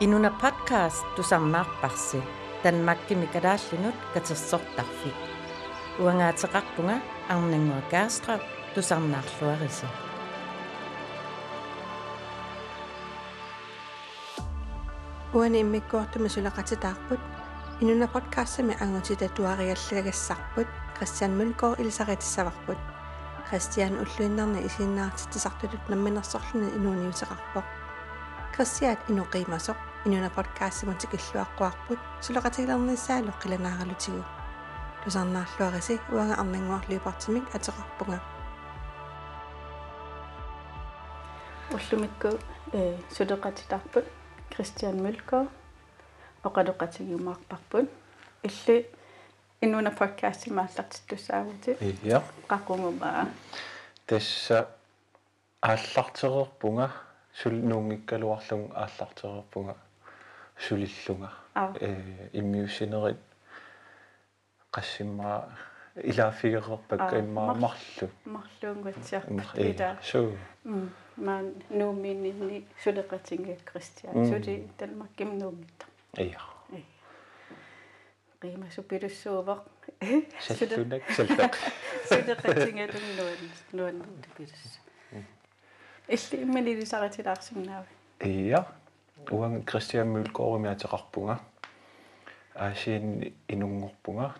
Inuna podcast tusarnaarparsi Danmarkimi kadaallinut katersortarfik. Uangaateqarpunga arnangua Kaastrap tusarnaarluarisi. Uani immikkuortumi sulaqatitaarput inuna podcastami angutita tuariallagassarput Christian Mølgaard ilisaritissavarput Christian уллуиннарни исиннаартитсартулут намминерсорлуни инуниусеқарпоқ Christian инуқимасоқ инуна подкастимут тикиллуаққуарпут сулеқатилернissaалу қиланааралутигу тусарнаарлуариси уага арнангуарлиупартимик атеқарпунга. Уллумикку э сулеқатитарпут Christian Mølgaard оқалоқатигиумаарпарпут илли инуна подкаст мааллартиттуссаагути ja qaqunguma тасса ааллартерерпунга сул нуунгиккалуарлун ааллартерерпунга сулиллунга Аа. э иммиуссинерит qassimmаа илаафигерерпакка Аа, иммаамарлу марлуунгатсиар э ида суу маан нуумининни сулеқатинга кристиан. Мм. сули талмакким нуунгитта эя qiima suppilussuuvaq саллунак саллақ сулеқатинга туннуан нуан тупилус илли иммалилисаратилаарсимнаава эя уан кристиан мулкоорми атеқарпунга аасиин инунгорпунга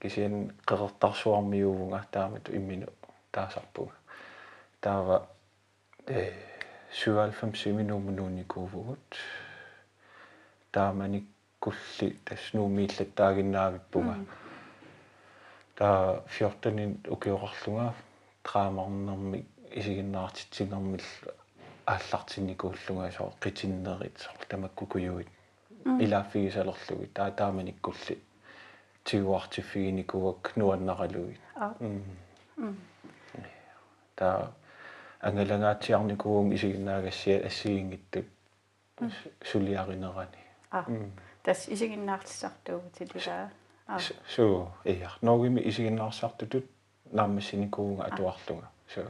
кисиан қеқертарсуармиувунга таамату иммину таасарпунга таава э 97 минуумнууникуувгут тааманик кулли таснуумииллаттаагиннаавиппунга таа 14-ин укиоқарлунга. Траамарнэрми исигиннаартитсинермил ааллартинникууллунга соо қитиннерит соо тамаккукуюит илааффигисалерлуги таа тааманиккулли тигуартиффигиникуак нуаннаралуги аа таа ангалагаатсиарникуун исигиннаагассиа ассигингиттут сулиаринерани. Аа тас исигиннаартиссартуугу тилилаа аа суу эя ногими исигиннаарсартутут нааммассиникуунга атуарлунга. Суу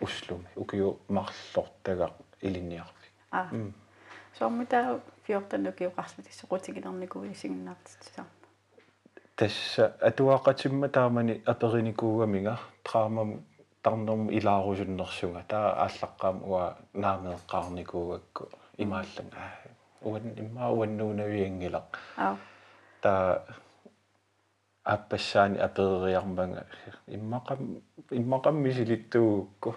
услуми укиу марлортага илинниарфи аа сормита 14 укиоқарлу тиссоқутигинерникуу исигиннаартиссаа тасса атуаақатимма таамани апериникуугамига траамам тарнерм илаарусуннерсуга таа ааллаққаам уа наамеэққарникуугакку имааллан аа уан имма уаннуунавиангилақ аа таа аппассаани апериармага иммақам иммақамми силиттуукку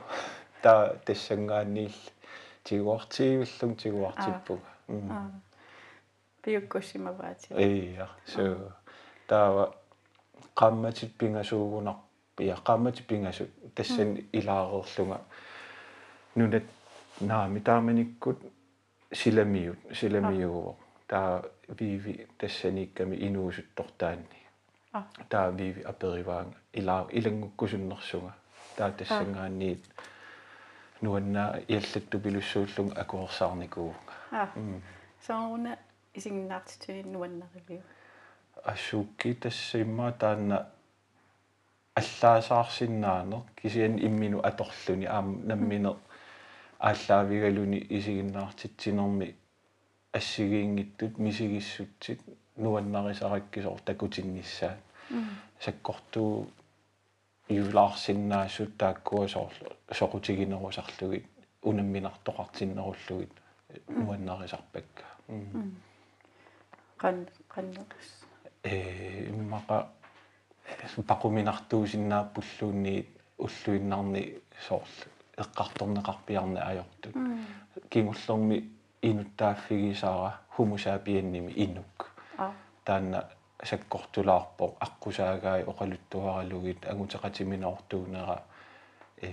таа тассангаанниил тигуартигивиллун тигуартиппуга. Аа пиуккуссимаваати эйя соо таава qammatit pingasuugunaq pia qammatit pingasu tassan ilaareerlunga nunat naami taamanikkut silamiut silamiuvo taa viivi tassaniikkami inuusuttortaanni аа taa viivi aperivaanga ilaa ilangukkusunnersunga taa tassangaanniit nuannaa iallattu pilussuullunga akuersaarnikuunga аа сооруна исигиннаартитини нуаннаривиу ассуукки тассимма таанна аллаасаарсиннаанер кисиан иммину аторлуни аам намминер ааллаавигалуни исигиннаартитсинерми ассигиингиттут мисигиссутсит нуаннарисараккисоор такутиннissaat саккортуу юлаарсиннаассут тааккуа соор соқутигинерусарлугит унамминартоқартиннеруллугит нуаннарисарпакка qan qanneqis э иммаqa пақуминартуусиннааппуллуунни уллуиннарни соорл эққарторнеқарпиарна ajortut кингуллерми инуттааффигисаара хумусаапианними инук аа таанна саккортулаарпо аққусаагаи оқалуттуаралугит агутеқатиминаортуунера э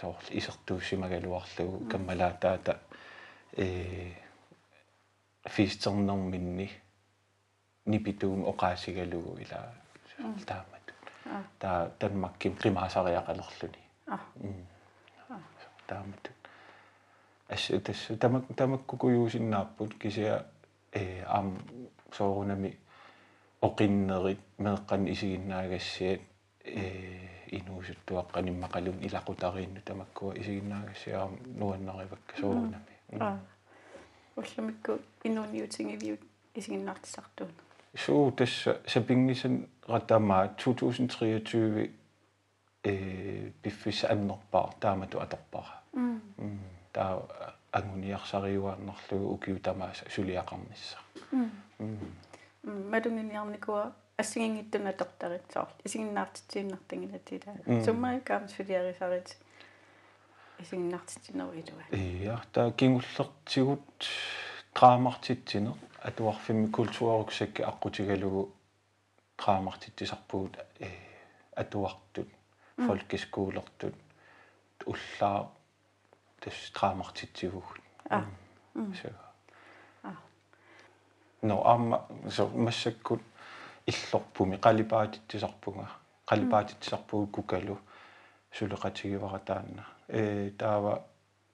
соорл исертууссимагалуарлугу каммалаатаата э фистернэрминни нипитуум оқаасигалугу ила таамат таа танмакким қимаасариақалерлүни аа таамат ас тас тамак тамаккукуюусиннааппут кисиа э ам соорунами оқиннерит меэққан исигиннаагассиат э инуусуттуаққаниммақалун илақутариинну тамаккуа исигиннаагассиарам нуаннаривакка соорунами аа уллумикку инуниутингивиут исигиннаартисартуун суу тасса сапингисан ратамаа 2023 э пиффис аннерпаа таамату аторпара м таа ангуниарсариуааннарлугу укиу тамааса сулиақарнisса м мадунгиниарникуа ассигингиттуна тортаритсоор исигиннаартитсииннартангилатила суммаикаам сулиарисарит исигиннаартитсинеруилуа ия таа кингуллертигут драамартитсинер атуарфимми культуаруксакки аққутигалугу драамартитсисарпугут э атуартут фолкискуулертут уллаа тас драамартитсигугут а so no amma so массаккут иллорпуми қалипаатитсисарпунга қалипаатитсисарпугу кукалу сулеқатигивара таанна э таава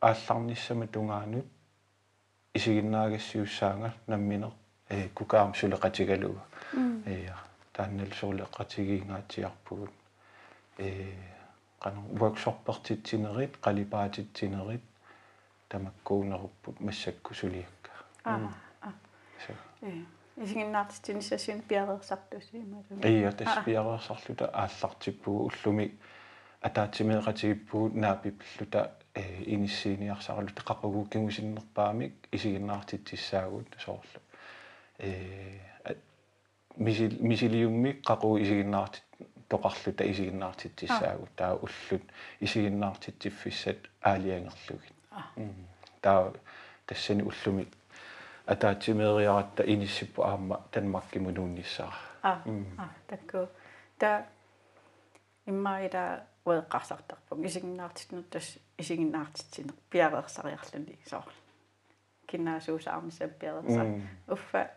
аалларниссама тунгаанут исигиннаагассиуссаанга намминер э кукаам сулеқатигалуга э тааннал сулеқатигиингаатиарпугут э qanu workshoppertitsinеrit qalipaatit тамаккуунеруппут массакку сулиакка а а э исигиннаартитсинissassuun пиареерсартуси ималу ия тас пиареерсарлута ааллартиппугу уллуми атаатсимеэқатигиппугут наапиппиллута э иниссииниарсаралу теқақугу кигусиннерпаамик исигиннаартитсissaagut соорлу э мисил мисилиумми қақугу исигиннаартит тоқарлута исигиннаартитсissaagut таа уллут исигиннаартитсиффиссат аалиангерлугит таа тассани уллуми атаатсимеэриаратта иниссиппу аама танмаккиму нуунниссаа а а такку та иммаида уеққарсартарпуг исигиннаартитнут тас исигиннаартитсинер пиареерсариарлуни соор кинаасуусаармисаа пиареерсар уффа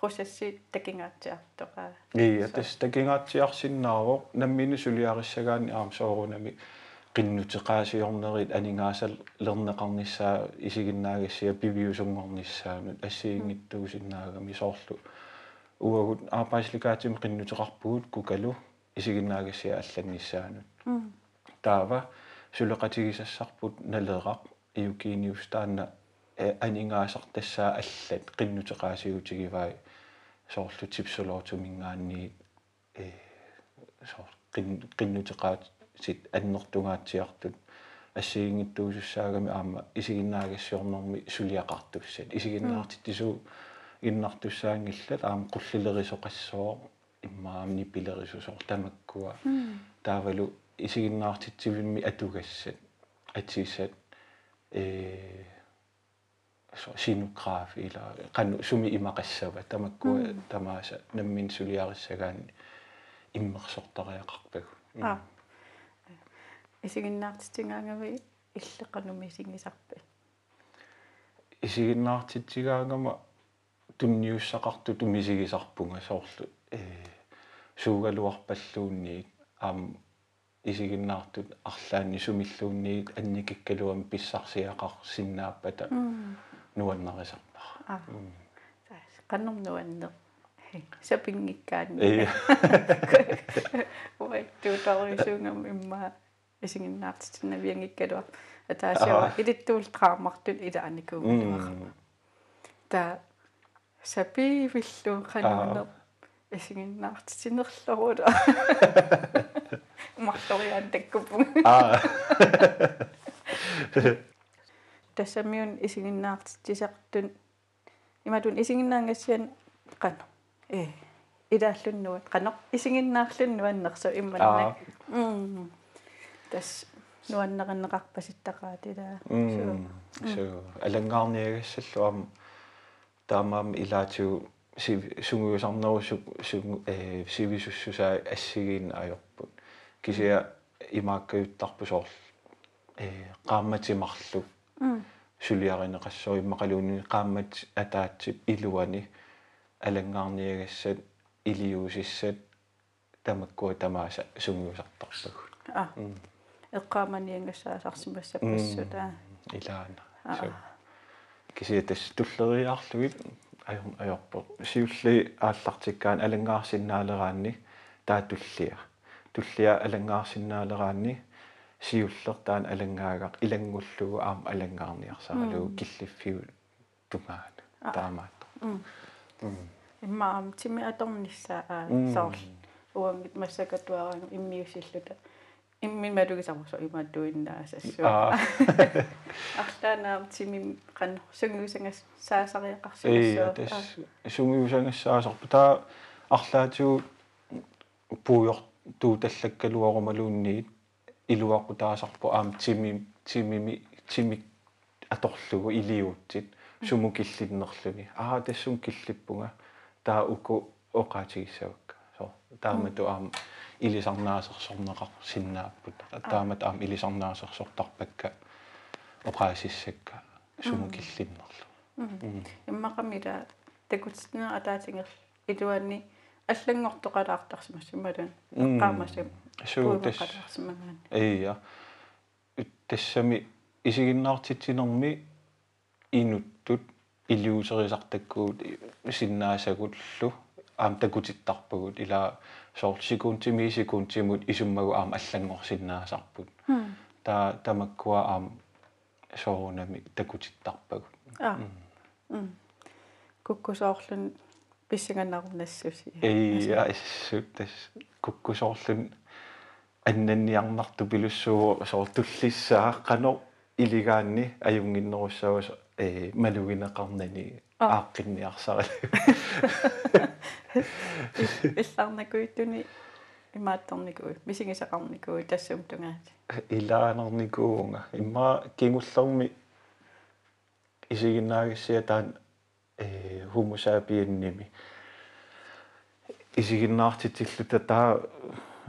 процесси такингаатсиартоqa ия тас такингаатсиарсиннааро наммини сулиариссагаани аам соорунами qinnuteqaasiornerit aningaasal lerneqarnissaa isiginnaagassia piviusunngornissaanut assiingittuusinnaagami soorlu uagut arbejdslikaatimi qinnuteqarpugut kukalu isiginnaagassia алланнissaanut таава сулеқатигисассарпут налерaq иукиниус таанна анингаасар тассаа аллат qinnuteqaasiутигивай соорлу типсулоортумингаанни э соор qinnuteqaat сит аннертунгаатсиартут ассигингиттуусуссаагами аама исигиннаагассиорнэрми сулиақартуссат исигиннаартиттисуу иннартуссаангиллат аама qullilerisоqassoo иммаамни пилерисусоор тамаккуа таавалу исигиннаартитсивимми атугассат атсисат э sinograf eller kan sumi imaqassava tamakkua tamaasa nammin suliarissagaani иммерсортариақарпагу а исигиннаартитингаангами иллеқануми исигнисарпа исигиннаартитсигаангама тунниуссақарту тумисигисарпунга соорлу э суугалуарпаллуунниит аам исигиннаартут арлаанни сумиллуунниит анникиккалуам писсарсиақар синнааппата нуаннерисарпара а каннум нуаннер сапингиккаани э ой туутарисуунгам имма исигиннаартитина виангиккалуа атаасиава илиттуул траамартут ила аникуугуарма та сапи виллуу хануна исигиннаартитинерлерула марториан таккупун аа тассамиун исигиннаартитисартун иматун исигиннаангассиан қано э. Илааллуннуат қано исигиннаарлуннуаннерсу имманна м тас нуаннериннеқарпаситтақаатила so алангаарниагассаллу ам таамаам илаатигу сунгуусарнеру су э сивисуссусаа ассигиин аёрпут кисиа имааккаюттарпу соор э qaammatимарлу сулиаринеқассоо иммақалуунни qaammat атаатсип илуани алангаарниагассат илиусиссат тамаккуа тамааса сунгуусартарпагу а эққааманиангассаасарсимассаппассута илаана кисиатас туллериаарлугит ajor ajorpo siulli ааллартиккаан алангаарсиннаалераанни таатуллиа туллиа алангаарсиннаалераанни сиуллертаан алангаагақ илангуллугу аама алангаарниарсаралугу киллиффиу тунгаат таамаат. Иммаам тими аторнissaa аа саарл уангит массакатуараан иммиусиллута иммин малугисармусо имааттуиннаасассу арлаанаам тими кан сунгиусангас саасариақарсуссоо э тас сунгиусангассаасарпу таа арлаатигу пуйор туу таллаккалуарумалуунниит илуаққу таасарпу аам тими тимими тими аторлугу илиуутсит сумукиллиннерлүни аа тассун киллиппунга таа уку оқаатигиссавакка таамату аама илисарнаасерсорнеқар синнааппут таамат аама илисарнаасерсортарпакка оқаасиссакка сумукиллиннерлу иммақамила такутснера атаатингер илуанни аллангортоқалаартарсимас ималун эққаамасам суутэс эйя тассами исигиннаартитсинерми инуттут илиусерисартаккуут синнаасагуллу аам такутиттарпагут ила соор секундтими секундтимут исуммагу аама аллангорсиннаасарпут таа тамаккуа аам соорунами такутиттарпагут аа куккусоорлун писсаганнаруннассуси эйя иссут тас куккусоорлун аннанниарнарту пилуссуу соор туллиссаа қано илигаанни аюнгиннеруссавас э малугинеқарнани ааққинниарсарали илларнакуиттуни имаатторникуи мисигисақарникуи тассум тунгаати илаанерникуунга имма кингуллерми исигиннаагиссиа таан э хумусаапианними исигиннаартитиллута таа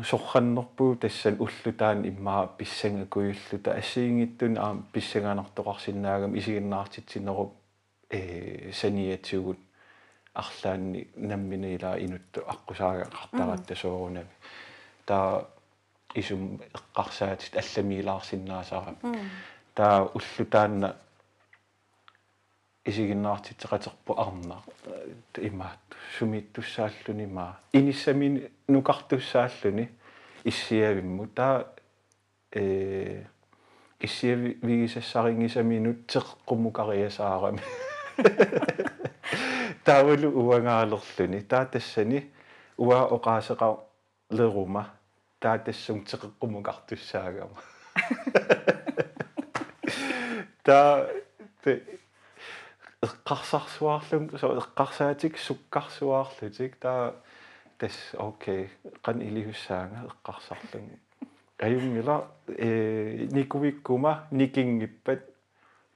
сорраннерпуу тассан уллутаан иммаа писсангакуйуллута ассиингиттун аам писсангаанартоқарсинаагам исигиннаартитсинеруп э саниатсугут арлаанни намминилаа инутту аққусаага қартаратта соорунами таа исум эққарсаатит алламиилаарсиннаасара таа уллутаанна исигиннаартитеқатерпу арна имаат сумиттуссааллуни маа иниссамини нукартуссааллуни иссиавимму таа э иссиавигисассарингисаминут теққуммукариасаарами таавалу уангаалерлүни таа тассани уа оqaасеqa лерума таа тассун теққуммукартуссаагама таа эққарсарсуарлум со эққарсаатик суккарсуаарлутик таа тас окей qan илиуссаанга эққарсарлум. Аюнгила э никуиккума никингиппат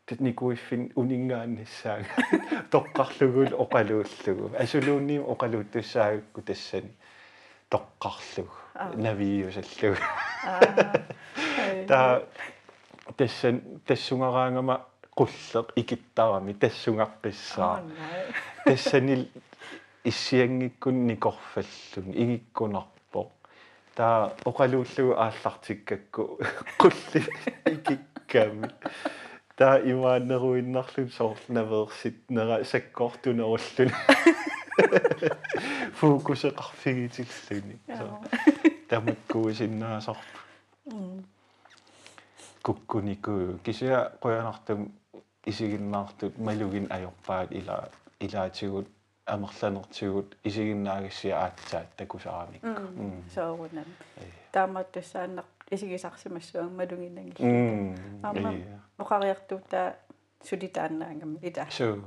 тит никуиффин унингаанниссаага тоққарлугул оқалууллугу. Асулуунни оқалууттуссаагукку тассани тоққарлугу навиусаллугу та тассан тассунгараангама qulleq ikittarami тассунгаққиссаа тассанил иссиангиккун никорфаллун игиккунарпоq таа оқалууллугу ааллартиккакку qulli ikikkaami таа имааннеруиннарлун соорлнаверсит нера саккортунеруллун фокусеқарфигитиллуни тамаккуусиннаасар куккунику кися қоянартум исигиннаартут малугин ajorpaat ila ilaatигут амерланертигут исигиннаагиссиа аатсаат такусарамикку соорунам таамааттуссааннар исигисарсимассуан малугинангилла аама оқариартуутаа сулитааннаангам ита суу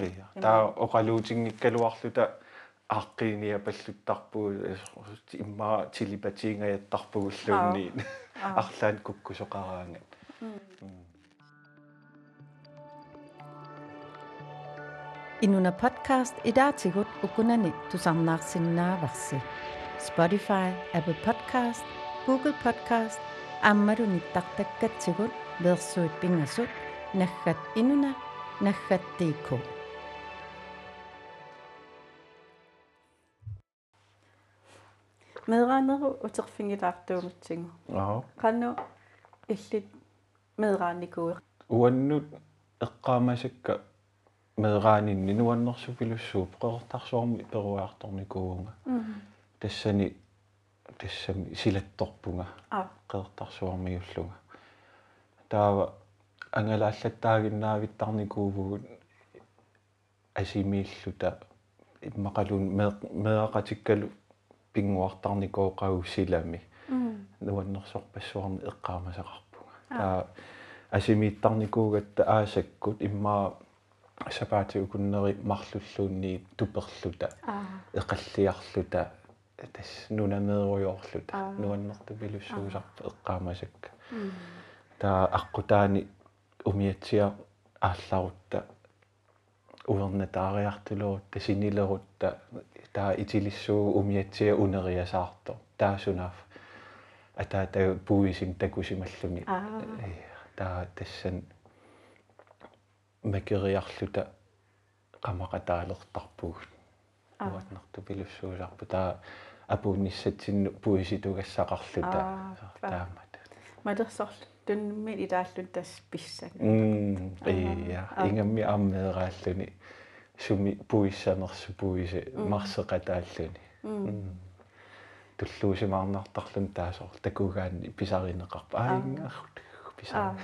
ия таа оқалуутингиккалуарлута ааққииния паллуттарпуу имма тилипатиингаятарпугуллуунни арлаан куккусоқараангат Inuna podcast idaatigut ukunani tusarnaarsinnaavarsi Spotify, Apple Podcast, Google Podcast ammaruni tartakkatsigut versuit pingasut naggat inuna naggat.dk Medraaneru uterfingilaartuumutsingu. Aha. Qannu illit medraanikuuq. Uannut eqqaamasakka medraaninni nuannersupilussuup qeqortarsuarmi peruaartornikuunga. Mhm. Tassani тассами силатторпунга qeertarsuarmиуллуга таава ангалааллаттаагиннаавиттарникуувгут асимииллута иммақалун меэқатиккалу пингуартарникооқагуссилами нуаннерсорпассуарни эққаамасақарпуга таа асимииттарникуугатта аасаккут иммаа сапаати укуннери марлуллуунни туперлута эқаллиарлута тас нунамееруйоорлута нуаннерту пилуссуусарпа эққаамасакка таа аққутаани умиатсиа аалларутта уерна таариартулуут тасинилерутта таа итилиссуу умиатсиа унериасаарто таасунаaf атаа таа пуисин такусималлуни. Таа тассан макериарлута qamaqataaleqtarpugut уатнарту пилуссуусарпу таа апуунниссатсинну пуиситугассақарлута таамат мадерсорлу туннми илааллут тас писсак ия. Ингамми ааммеерааллуни суми пуиссанерсу пуисе марсеқатааллуни туллуусимаарнартарлун таасор такугаани писаринеқарпа аингааррут писаа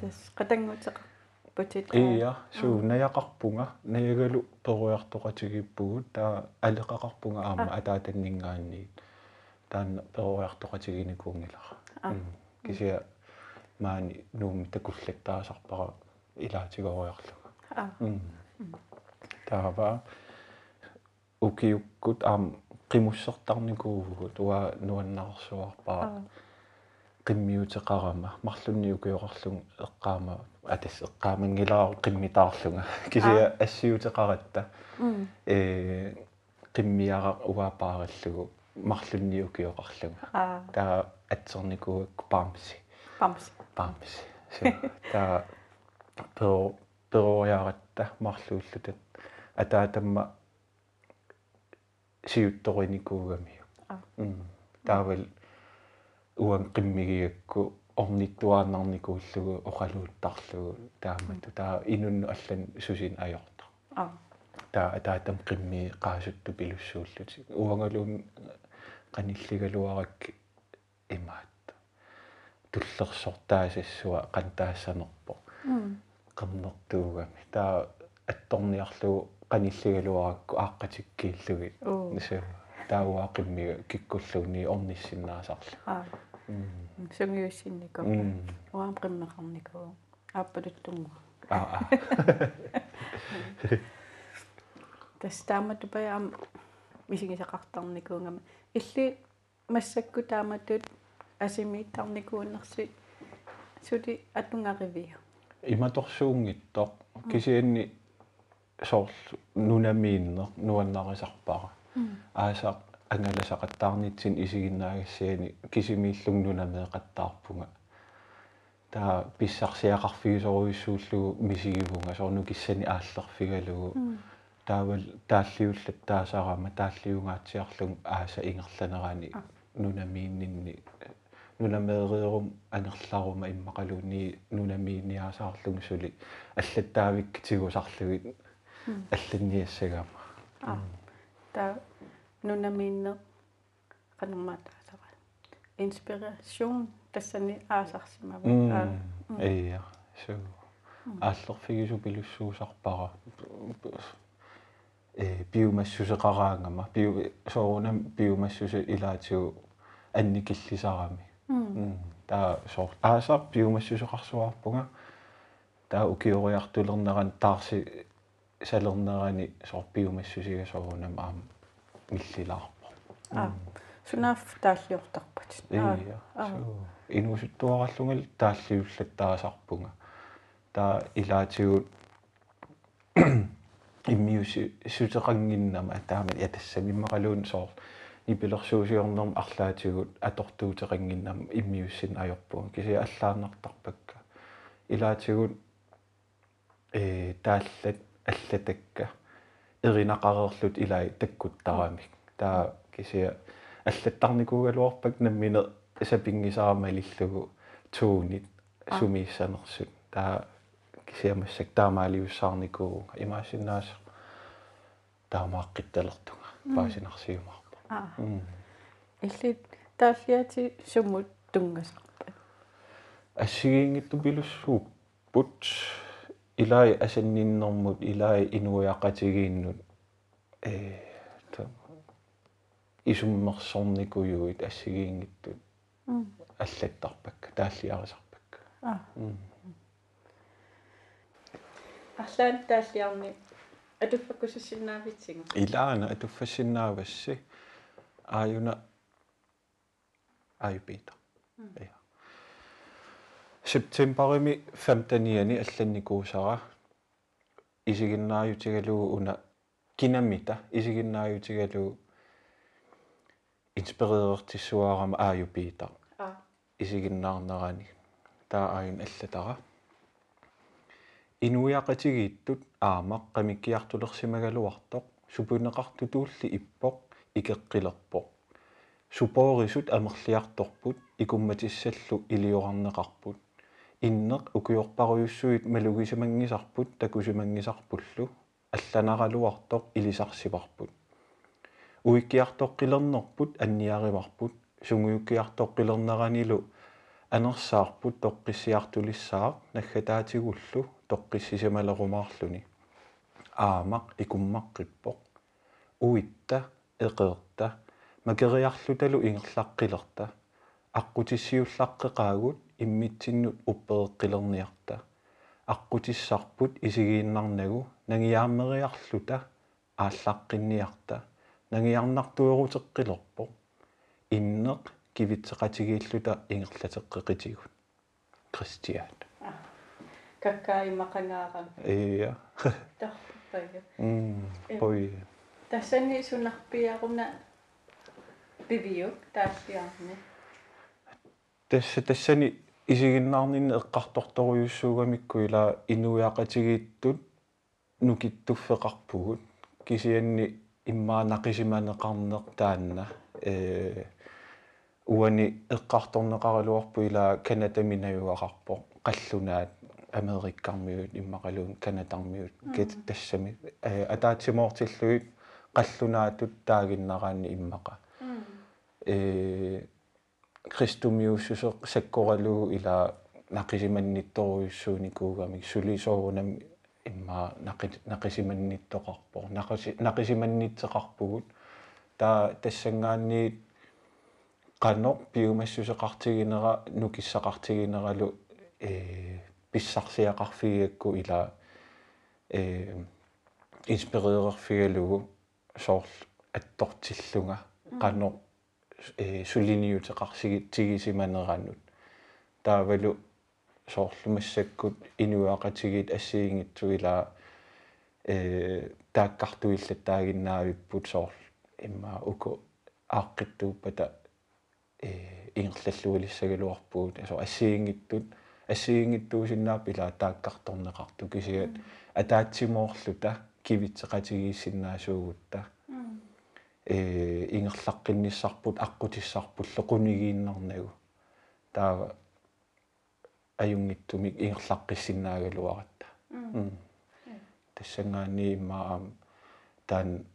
тас qatangutеqa путит ия суу наяқарпунга наягалу перуяртоқатигиппугут таа алеқақарпунга аама атаатаннингаанниит таанна перуяртоқатигиникуунгилара кисия маани нууми такуллаттаасарпара илаатигоруйарлуга таава укиуккут аам qimуссертарникуугут уа нуаннаарсуарпаа qimmiutеqarama марлунни укиоқарлун эққаама атас эққаамангилаа qimmitаарлунга кисия ассиутеқаратта э qimmiара уаапаараллугу марлунни укиоқарлунга таа атсерникууак паамси паамси паамси таа перо перояаратта марлууллутат атаатамма сиутториникуугами таавал уан qimmigiakku орниттуааннарникууллугу оқалууттарлугу таамату таа инунну аллан сусин аёрта аа таа атаатам qimmi qaasuttу пилуссууллути уангалуун qanilligaluarak имаат. Туллерсортаасассуа qantaassанерпо qernnertuugami таа атторниарлугу qanilligaluarakku ааqqatikkiillugi нису таауаақиммига киккуллугни орниссиннаасарлу аа сунгиуссиннико уаам qimmeqarniku ааппалуттунгу аа тастаамату паяам мисигисеқартарникуунгама илли массакку тааматут асимииттарникууннерси сули атунгаривиа иматорсуунгиттоқ кисианни соорлу нунамииннер нуаннарисарпара аасаа ангаласақаттаарнитсин исигиннаагассиани кисимииллугнунамеэқаттаарпунга таа писсарсиақарфигисоруйссууллугу мисигивунга соорну киссани ааллерфигалугу таавал тааллиуллат таасарама тааллиунгаатсиарлуг ааса ингерланерани нунамииннинни нунамеериерум анерларума иммақалуунни нунамиинниасаарлугу сули. Аллаттаавиккитигусарлугит алланниассагама аа таа нунамиинне qannermaataasara inspiration тассани аасарсимава аа. Ия су ааллерфигису пилуссуусарпара э биомассусеқараангама био соорунам биомассусе илаатигу анникиллисарами таа соор аасар биомассусеқарсуарпунга таа укиориартулернеран таарси салернерани соор биомассусига соорунам аама миллилаарпо аа. Сунаф тааллиортарпат ия инусуттуараллугал тааллиуллаттаасарпунга таа илаатигут иммиуси сутеқангиннама таама ятассамиммақалуун соор ипилерсуусиорнерм арлаатигут атортуутеқангиннама иммиуссин аёрпуга киси аллааннартарпакка илаатигут э тааллат аллатакка эринақарерлут илай таккуттарамик таа кисия аллаттарникуугалуарпак наммине сапингисарамалиллугу туунит сумииссанерсут таа кисиамассак таамаалиуссаарникуу имаасиннаас таамааққитталертунга паасинарсиумарпа аа иллит тааллиати суммут тунгасарпат ассигиингитту пилуссууппут илай асанниннэрмут илай инуяқатигииннут э та исуммерсорникуюит ассигиингиттут. Аллаттарпак тааллиарисарпак. Аа арлаан тааллиарни атуффаккусиссиннаавитсига илаана атуффассиннаавасси ааюна аюпита я септемберими 15-ини алланникуусара исигиннааютигалуу уна кинамита. Исигиннааютигалуу инспиререртиссуарама ааюпита аа исигиннаарнерани таа аин аллатара. Инуяқатигииттут аамақ қамиккиартулерсимагалуартоқ супунеқартутуулли иппоқ икеққилерпоқ супоорисут амерлиарторпут икумматиссаллу илиорарнеқарпут иннеқ укиорпаруйуссуит малугисимангисарпут такусимангисарпуллу алланаралуартоқ илисарсипарпут уиккиартоққилернерпут анниариварпут сунгуйуккиартоққилернеранилу анерсаарпут тоққиссиартулиссаақ наггатаатигуллу тоққиссисималерумаарлүни аамақ икуммаққиппоқ уитта эқеерта макериарлуталу ингерлаққилерта аққутиссиуллаққеқаагут иммитсиннут уппеэққилерниарта аққутиссарпут исигииннарнагу нагиааммериарлута ааллаққинниарта нагиарнартуерутеққилерпо иннеқ кивитсеқатигииллута ингерлатеққеқитигут кристиан. Каккаи мақангаарам ия. Тарпага м пой тассани сунарпиаруна бибиук тааллиарни тасса тассани исигиннаарнинне эққарторторуйуссуугамикку ила инуяақатигииттут нукиттуффеқарпугут кисианни иммаа нақисиманеқарнеқ таанна. Э уани эққарторнеқаралуарпу ила канатаминаюақарпо қаллунаат америккармиут иммақалуун канатармиут кет тассами. Атаатсимоортиллуит қаллунаатут таагиннараани иммаqa э кристумиуссусеқ саккоралуу ила нақисиманнитторуйуссууникуугами сулисоорунам имма нақисиманниттоқарпо нақиси нақисиманнитсеқарпугут таа тассангаанниит qanor piumassусеқартигинера нукиссақартигинералу э писсарсиақарфигиакку ила э инспиререрфигалугу соорл аттортиллунга qanor э сулиниутеқарсиги тигисиманеранут таавалу соорлумассаккут инуақатигит ассиингитсу ила э тааккартуиллаттаагиннаавиппут соорл имма уку ааққиттууппата э ингерллуилиссагалуарпуут асо ассиингиттут ассиингиттуусиннаап ила тааккарторнеқарту кисиат. Атаатсимоорлута кивитсеқатигииссиннаасуугутта э ингерлаққинниссарпут аққутиссарпулле қунигииннарнагу таава аюнгиттумик ингерлаққиссиннаагалуаратта тассангаани иммаам таан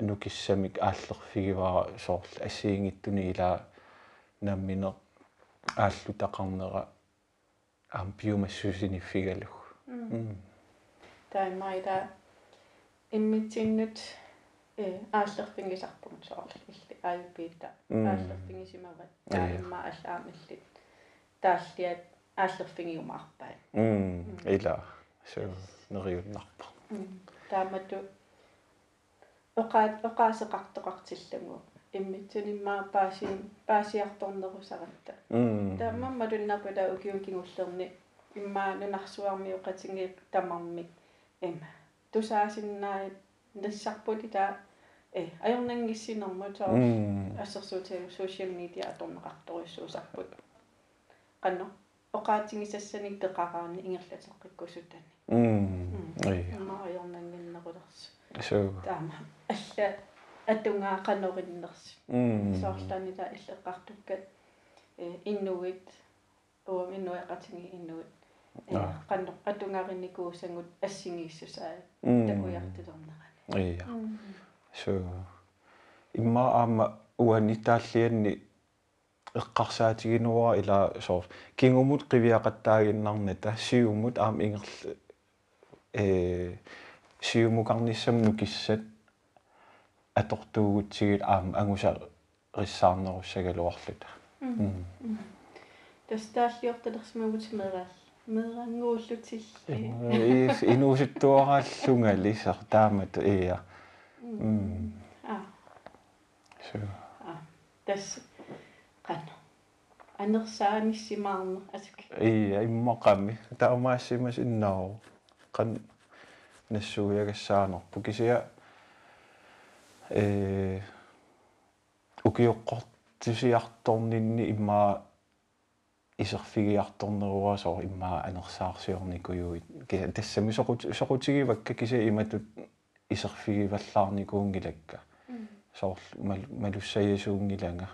нукиссамик ааллерфигивара соорл ассиингиттуни ила наммине ааллутақарнера ампиумассусиниффигалу таимайда иммитсиннут э ааллерфингисарпун соорл илли аайпиита ааллерфингисимават таимма аллаамиллит тааллиат ааллерфингиумаарпаа м ила. So нериуннарпа таамату оқаат оқаасеқартоқартиллангу иммитсуниммаа паасиин паасиарторнерусаратта таамамма луннарпала укиукингуллерни иммаа нунарсуармиу qatинги тамармик эма тусаасиннаат нассарпути таа э ajornangissinermu тоо ассерсуутагу social media аторнеқарторуссуусарпут qanno оқаатингисассаник теқараани ингерлатеққиккусутани м ай иммаа ajornanginnerulерс so таама алла атунгаақанориннерс соорланита иллеққартуккат э иннуит уаминнуяқатинги иннуит qanno atungarinikkuusangut assingииссусаа такуяртилернерани ия so аама уани тааллианни эққарсаатигинуара ила соор кингумут қивиақаттаагиннарната сиумут аам ингерл э сиумукарниссам нукиссат атортуугутсигил аама ангуса риссаарнеруссагалуарлута тастааллиорталерсимагут мерал мерангууллутилли ис инуусуттуарааллунгали сар таамат ия м. А. So а. Тас qanna анерсааниссимаарне асук ия иммақами таамаассимас иннаа qan нассуягассаанерпу кисия. Э укиоққортисиарторнинни иммаа исерфигиарторнеруасоо иммаа анерсаарсиорникуюит киса тассами соқут соқутигивакка киса иматут исерфигиваллаарникуунгилакка соор малуссаясуунгиланга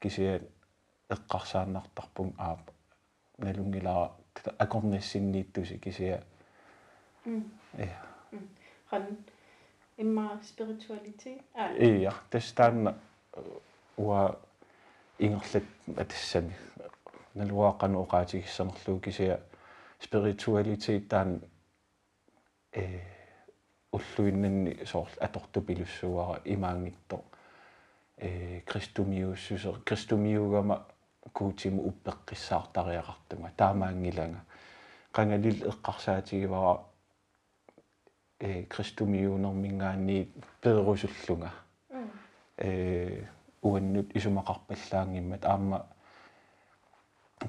кисиа эққарсааннартарпун аап налунгилаа акорнассиннииттуси кисиа э. Хан имма спиритуалитет а. Ия тастаанна уа ингерлат атассами налуаақану оqaатигиссанерлуу кисиа спиритуалитет таан э уллуиннанни соор аторту пилуссуара имаангитто. Э кристумиуссусер кристумиугама куутиму уппеққиссаартариақартума таамаангилага qangalil eqqarsaatigivaraa э кристумиунермингаанни пеерусуллунга э уаннут исумақарпаллаангиммат аама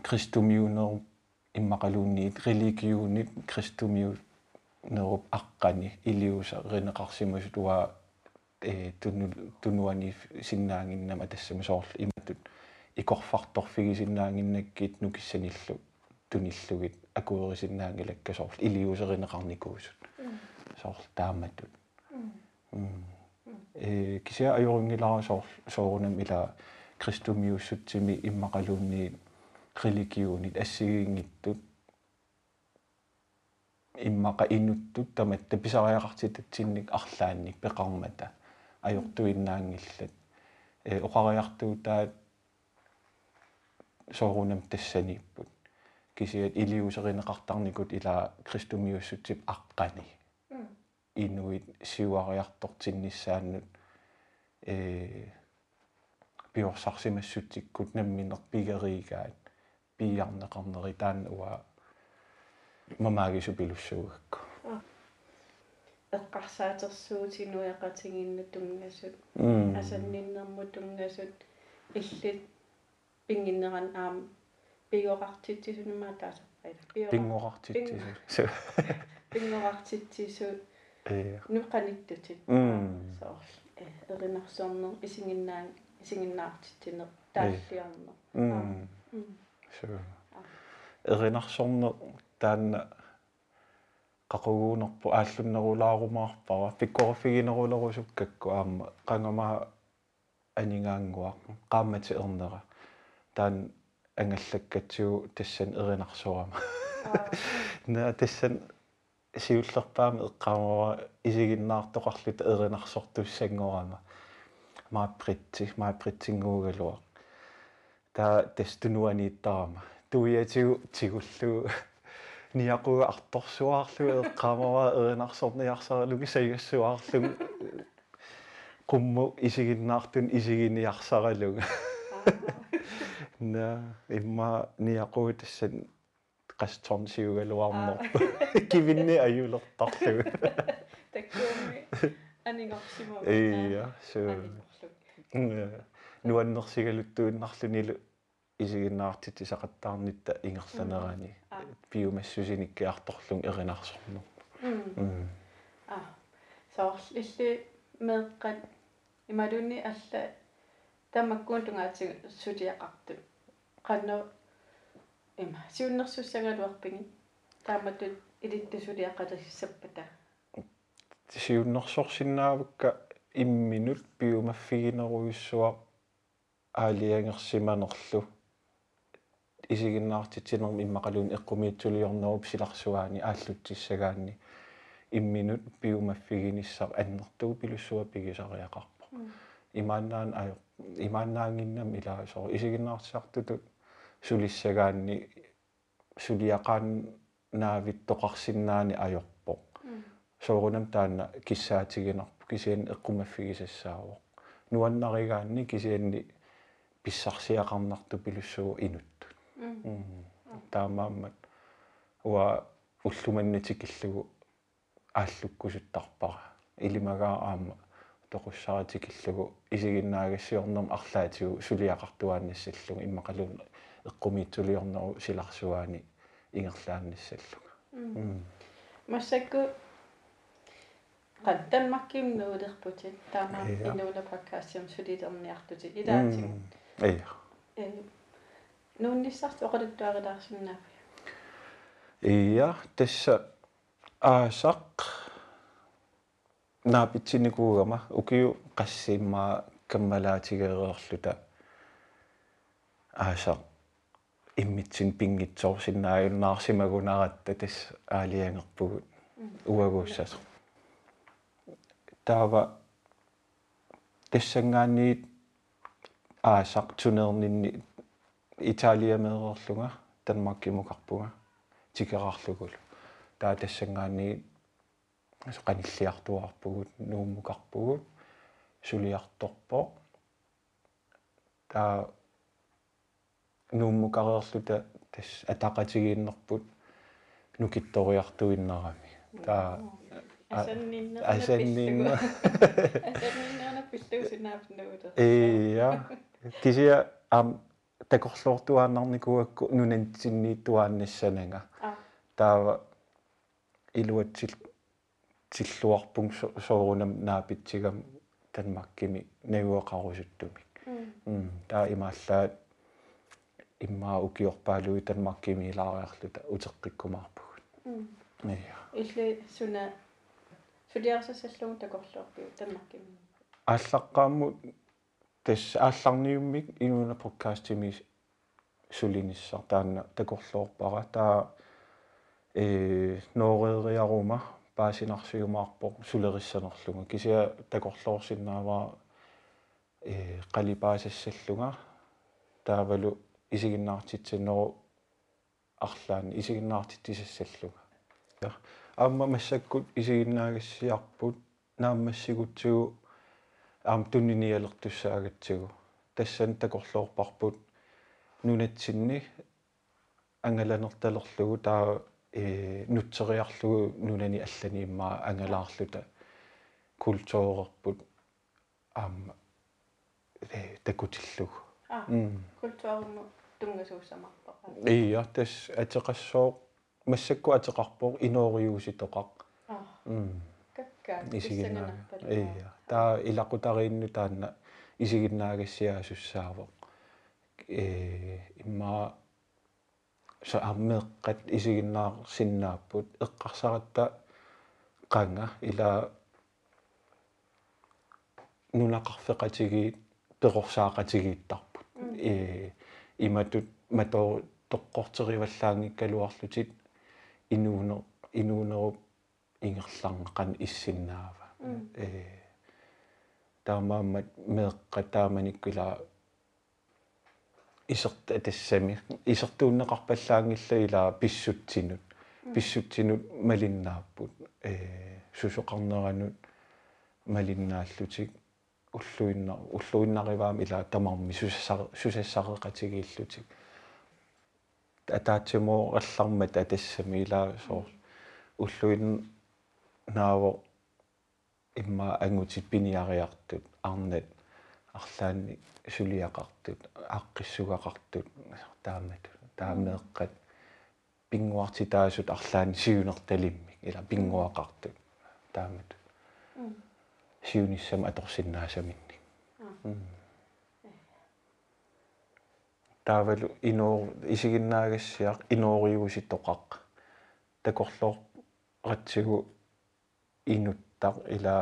кристумиунер иммақалуунниит религиунит кристумиу неруп аққани илиуса ринеқарсимасут уа э туну тунуани синнаангиннама тассама соорл иматут икорфарторфигисиннаангиннаккит нукиссаниллу туниллугит акуерисиннаангилакка соорл илиусеринеқарникуусут соорл тааматут э кися ajorungilара соорл соорунам ила кристумиуссутсими иммақалуунни религиунит ассигингиттут иммаqa инуттут таматта писариақартитатсинник арлаанник пеқармата ajortuinnaangillat э оқариартуутаат соорунам тассаниппут кисиат илиусеринеқартарникут ила кристумиуссутсип аққани инуит сиуариартортиннissaannут э пиорсарсимассутиккут намминер пигеригаат пиарнеқарнери таан уа мамаагису пилуссуугакку эққарсаатерсуутинуяқатингинна тунгасут асанниннэрму тунгасут иллит пингиннеран аам пигоқартитсисунумаа таасарпайла пингоқартитсису пингоқартитсису э. Нуқаниттутит соор эринарсуарнер исигиннаан исигиннаартитсинер тааллиарнер м су эринарсорнер таанна qaqugуунерпу ааллуннерулаарумаарпара пиккорфигинерулерусуккакку аама qangama анингаангуа qaamati ernerа таан ангаллаккатсуу тассан эринарсуама на тассан сиуллерпаами эққаамава исигиннаартоқарлут эринарсортуссангорама маапритси маапритсингуугалуа та тестунуанииттарама туиатигу тигуллу ниакуга арторсуаарлу эққаамава эринарсорниарсаралуги саяссуаарлу qummu isiginnaartun isiginiarsaralunga на имма ниакуи тассан qastornsiugaluarnor kivinni ajulертарлугу таккуми. Анигорсимо ия суу нуаннерсигалуттуиннарлунилу исигиннаартит исақаттаарнитта ингерланерани биумассусиниккиарторлун эринарсорну а. Соорлу илли меэккат ималуни алла тамаккуун тунгаатиг сутиақарту. Qannu има сиуннэрсуссагалуарпиги тааматут илиттусулиаққатассаппата сиуннэрсорсинаавакка имминут пиумаффигинеруйуссуа аалиангерсиманерлу исигиннаартитсинерми иммақалуун эққумиитсулиорнеруп силарсуаани ааллутсиссагаанни имминут пиумаффигиниссар аннертугу пилуссуа пигисариақарпо имааннаан аю имааннаангиннам илаасоо исигиннаартисартутут сулиссагаанни сулиақаан наавит тоқарсиннаани ajorpoq соорунам таана киссаатигинарпу кисиан эққумаффигисассаавоқ. Нуаннаригаанни кисианни писсарсиақарнарту пилуссугу инутту таамааммат. Уа уллуманнатикиллугу ааллуккусуттарпара. Илимагаа аама тоқуссаратикиллугу исигиннаагассиорнерм арлаатигу сулиақартуааннассаллугу иммақалуун эққумиитсулиорнеру силарсуаани ингерлааннассаллуга массакку qattanmarkim nuulerputit taama inuula pakkaasiam suliterniartuti ilaatigu ия э нуунниссарт оқалуттуарилаарсиннаафи ия тасса аасақ наапитсиникуугама укиу qassiimmaa каммалаатигереерлута аасақ иммитсин пингитсоорсиннааюннаарсимагунаратта тас аалиангерпугут уагууссасо таава. Тассангаанниит аасақ тунернинни италиамеэрлунга танмаккимукарпунга тикерарлугулу таа тассангаанниит qanilliartuarpugut nuummukарpugut сулиарторпо таа нууммукареерлута тас атақатигииннерпут нукитториартуиннарами. Таа асанниннер асаннинна асанниннерна пиллуусинаапнуутер ия кисия ам такорлуортуааннарникуакку нунантинниитуааннассанага а. Таава илуатсил тиллуарпун соорунам наапитсигам танмаккими нагуақарусуттумик м таа имааллаат иммаа укиорпаалуи танмаккими илаариарлута утеққиккумаарпугут ия илли суна сулиарсассаллугу такорлуарпиу таммаккими ааллаққааммут тас аалларниуммик инуна подкастими сулиниссар таанна такорлуорпара таа э ноореериарума паасинарсигумаарпо сулериссанерлуга кисиа такорлуорсиннааваа э қалипаасассаллуга таавалу исигиннаартитсинеру арлаани исигиннаартитсассаллуга я аама массаккут исигиннаагассиарпут нааммассигутсугу аам тунниниалертуссаагатсигу тассан такорлуорпарпут нунатсинни ангаланерталерлугу таа э нутсериарлугу нунани аллани иммаа ангалаарлута культуурерпут аама э такутиллугу а м культуарму тунгасууссамарпаа ия тас атеқассоо массакку атеқарпоо иноориуситоқақ а. М какка исигиннаа ия таа илақутариинну таанна исигиннаагассиаасуссаавоқ э иммаа så аммеэккат исигиннаар синнааппут. Эққарсаратта қанга ила нунақарфеқатигиит пеқорсаақатигииттарпут. Э иматут матоо тоққортериваллаангиккалуарлутит инуунер инуунеруп ингерларнеқан иссиннаава. Э таамааммат меэққатааманиккула исерт атассами. Исертууннеқарпаллаангилла ила писсутсинут. Писсутсинут малиннааппут. Э сусоқарнеранут малиннааллутик уллуинна уллуиннариваами ила тамарми сусассар сусассареқатигииллутик атаатсимо аллармат атассами ила соор уллуин нааво имма ангутит пиниариартут арнат арлаанни сулиақартут ааққиссугақартут таамат таамеэққат пингуартитаасут арлаани сиунерталиммик ила пингуақартут таамат сиуниссам аторсиннаасаминни таавалу иноо исигиннаагассиақ иноориугуситтоқақ. Такорлоор ратсигу инуттақ ила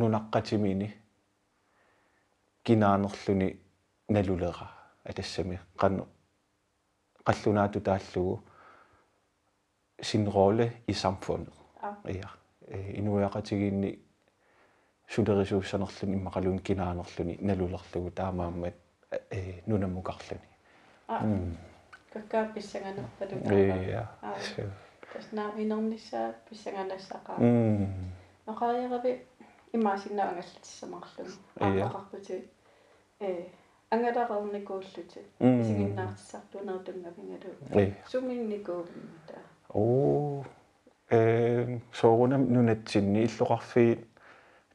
нунаққатимини кинаанерлүни налулера атассами qannu qallunaatu taallugu sin rolle i samfundet ja inuiaqatigiinni sulerisuussanerluni immaqaluun kinaanerluni nalulerlugu taamaammat nunammukarluni каккаа писсаганерпалу Iya. Аа. So. таснаа инернissaа писсаганассақаа Mm. ноқариарави имаасиннаангаллатиссамарлугу Iya. аақарпути э ангалаарерникууллути Mm. исигиннаартиссартунертунгавингалу Iya. суминникуувиммата Oo. Э соорунам нунатсинни иллоқарфи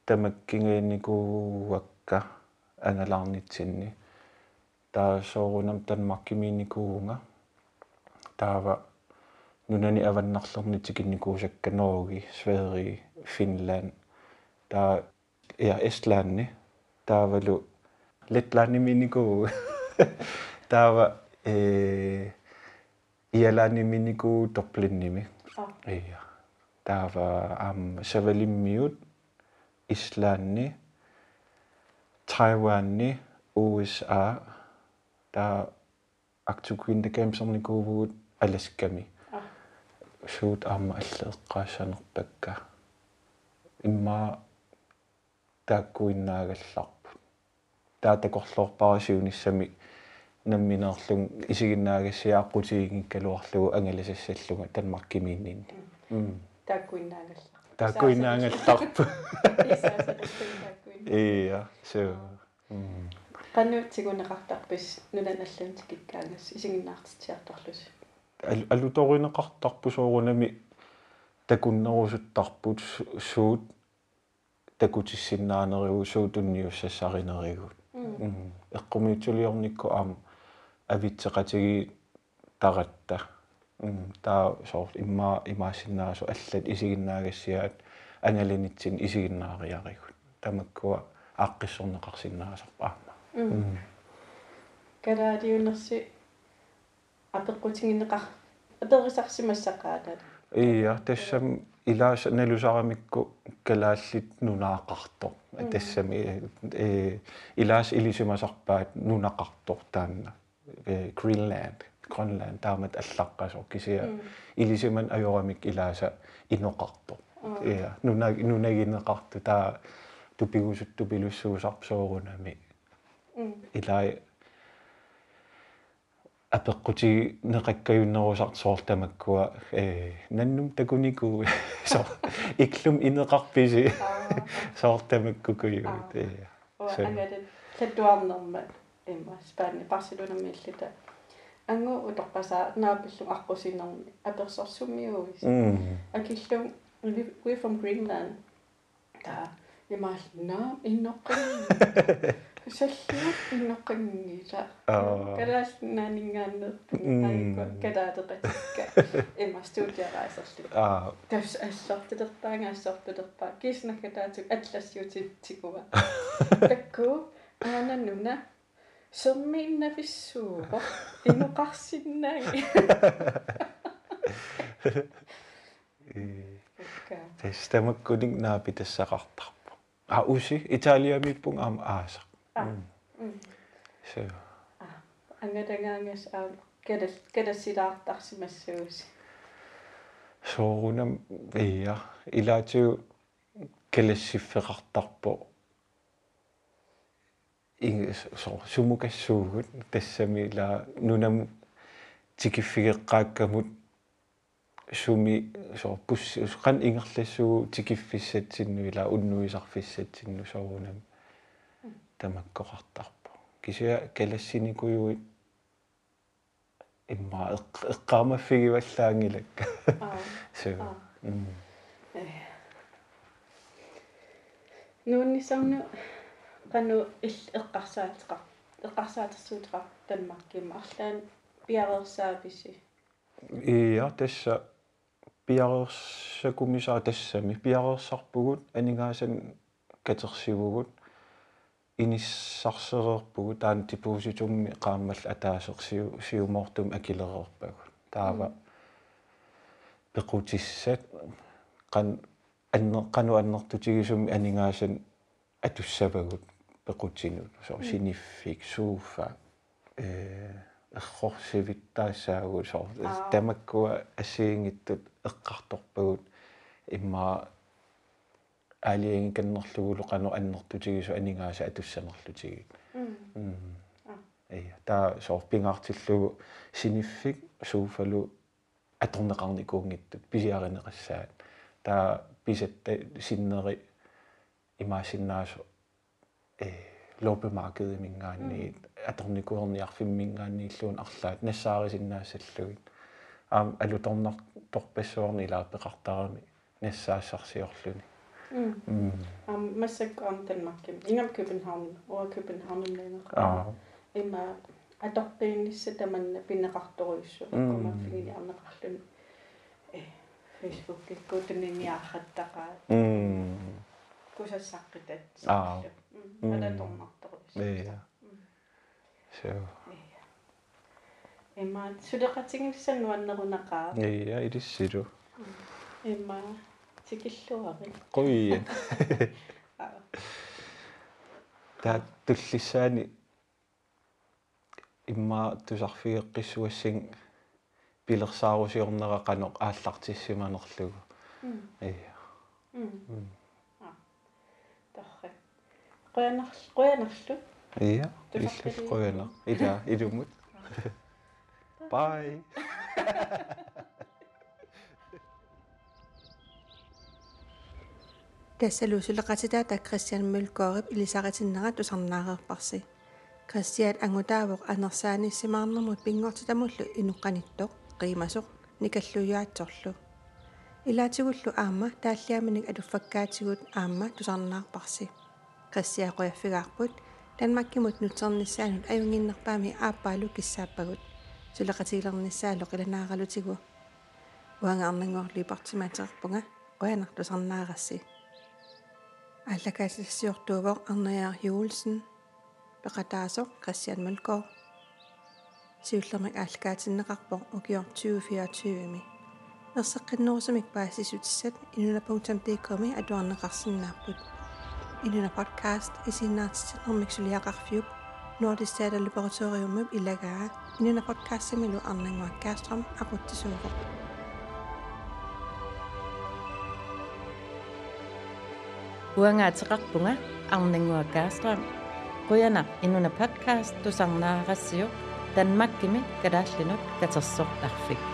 тамаккингeenikuuакка ангалаарнитсинни таа соорунам танмаккиминикуунга таава нунани аваннарлернитикинникуусакканеруги Свери Финланд таа я Эстландни таавалу Летланниминикуу таава э иалааниминикуу торплинними аа Iya. Taava am Savalimmiut Islanni Taiwanni USA ta aktukuinda kamsarnikuuvugut Alaskami. Ah. Suut amma alleeqqaasanerpakka. Imma taakkuinnaagallarpu. Taatakorlorparasiunissami намминерлун исигиннаагассиааққутигингкалуарлугу ангаласассаллуга танмаркимииннинни м тааккуиннаагалла тааккуиннаангallарпу исаасақуттагаккуин ия so м qannuutsigунеқартарпис нуланаллуутикиккаагас исигиннаартитсиарторлус Ал- алуторинеқартарпу соорунами такуннерусуттарпут су- суут такутиссиннаанеригу суутунниуссассаринеригут м эққумиутсулиорникку аама авитсеқатиги таратта. М таа соор имма имаасиннаасу аллат исигиннаагассиаат ангалинитсин исигиннаариаригут тамаккуа ааққиссорнеқарсиннаасарпа аама м калаадиунерси апеққутингинеқар аперисарсимассақаатаат ия тассам илааса налусарамикку калааллит нунааққарто тассами э илаас илисимасарпаат нунақартор таанна э Greenland Greenland таамат аллаққасор кисиа илисиман ажорамик илааса иноқарто ия нуна нунагинеқарту таа тупигусутту пилуссуусарпсоорунами илай апеққути неқаккаюннерусарт соортамаккуа э наннум такунику со иклум инеқарписи соортамаккукуйуут э оа So- ангалат латтуарнерма имма спаани барселона миллита ангу уторпасаа наапиллу арпусинерми аперсорсумиуис м акиллу we from greenland. Та имаална инноққин саллуут инноққингиса Аа. калаалнаанингааннерпу М. аикко калаатеқатикка имма студиараасерлу а тас ассортутерпаангаассортутерпаа киснаккатаатук атлассиутитсикуа такку аананнуна сэрмииннафиссуупо инуқарсиннааги э тестамаккуник наапи тассақартарпу а уси италиамиппун аама ааса so. Ангадангаангас аа кадас кадасилаартарсимассуус соорунам ия илаатиу калассиффеқартарпо ин со сумукассуугут тассами ла нунам тикиффигеққааккамут суми со пусси қан ингерлассуу тикиффиссатсинну ила уннуисарфиссатсинну соорунам тамаккоқартарпо кисиа калассиникуйуит имма эққаамаффигиваллаангилак аа so Аа. м нууннисарну кану ил эққарсаатеқар эққарсаатерсуутеқар танмаркима арлаан пиарерсааписи ия тасса пиарерсакумисаа тассами пиарерсарпугут анингаасан катерсивугут иниссарсереерпугут таан типууситумми qaammal атаасерсиу сиумоортум акилереерпагут таава пеқутиссат qan анне qanu аннертутигисумми анингаасан атуссавагут пеқутинут со синиффик сууфа э эррорсивиттаассаагу со Аа. тамаккуа ассиингиттут эққарторпагут имма алиин каннерлугулу қану аннертутигису анингааса атуссанерлутигит м м Аа. ия таа соор пингаартиллугу синиффик сууфалу аторнеқарникуунгиттут писиаринеқассаат таа писатта синнери имаасиннаасо э лопемаркеди мингаанни аторникуерниарфиммингааннииллуун арлаат нассаарисиннаассаллугит аам алуторнар торпассуарни илаапеқартарами нассаассарсиорлуни ам массаккаам танмакким ингам københavn ова københavn нэнеқ аа. Има аторпииннисса таманна пинеқарторуиссу аккумаффигини арнеқарлуни э фейсбук киккуутунниниархаттақаа м. Кусассаққитат Аа. алаторнарторуис yeah so има сулеқатингиссаннуаннерунақаа ja илиссилу има тикиллуари quyen та туллиссаани имма тусарфигеққиссуассин пилерсаарусиорнерақаноқ ааллартиссиманерлугу ия торре қуянарл қуянарлу ия иллус қуяна ила илумут bye тассалуусулеқатитаата кристиан мулкоорип илисаритиннерат усарнаареерпарси кристиат ангутаавоқ анерсааниссимаарнэрмут пингортитамуллу инуққаниттоқ қимасоқ никаллуяатсорлу илаатигуллу аама тааллиаминик алуффаккаатигут аама тусарнаарпарси кристиақуяффигаарпут танмаккимут нутсерниссаанут аюнгиннерпаами ааппаалу киссааппагут. Сулеқатигилерниссаалоқ иланааралутигу уангаарнангуорлипартимаатерпунга уянартусарнаарасси аллакаасиссиортуувоқ арнаяар юулсен пеқатаасоқ кристиан мулкоо сиуллермик ааллакаатиннеқарпоқ укиор 2024ми ерсеққиннерусамик паассисутиссат инуна.dk-ми атуарнеқарсинааппут инуна подкаст исиннаартитнэрмик сулиақарфиуп Nordisk Laboratoriumip илагаа инуна подкастсимилу арнангуаккаастрам ақуттисууқоқ Uanga tsakak bunga ang nengua gastram. Kuya na inuna podcast tusang na rasyo dan makimi kadashinot katsasok takfik.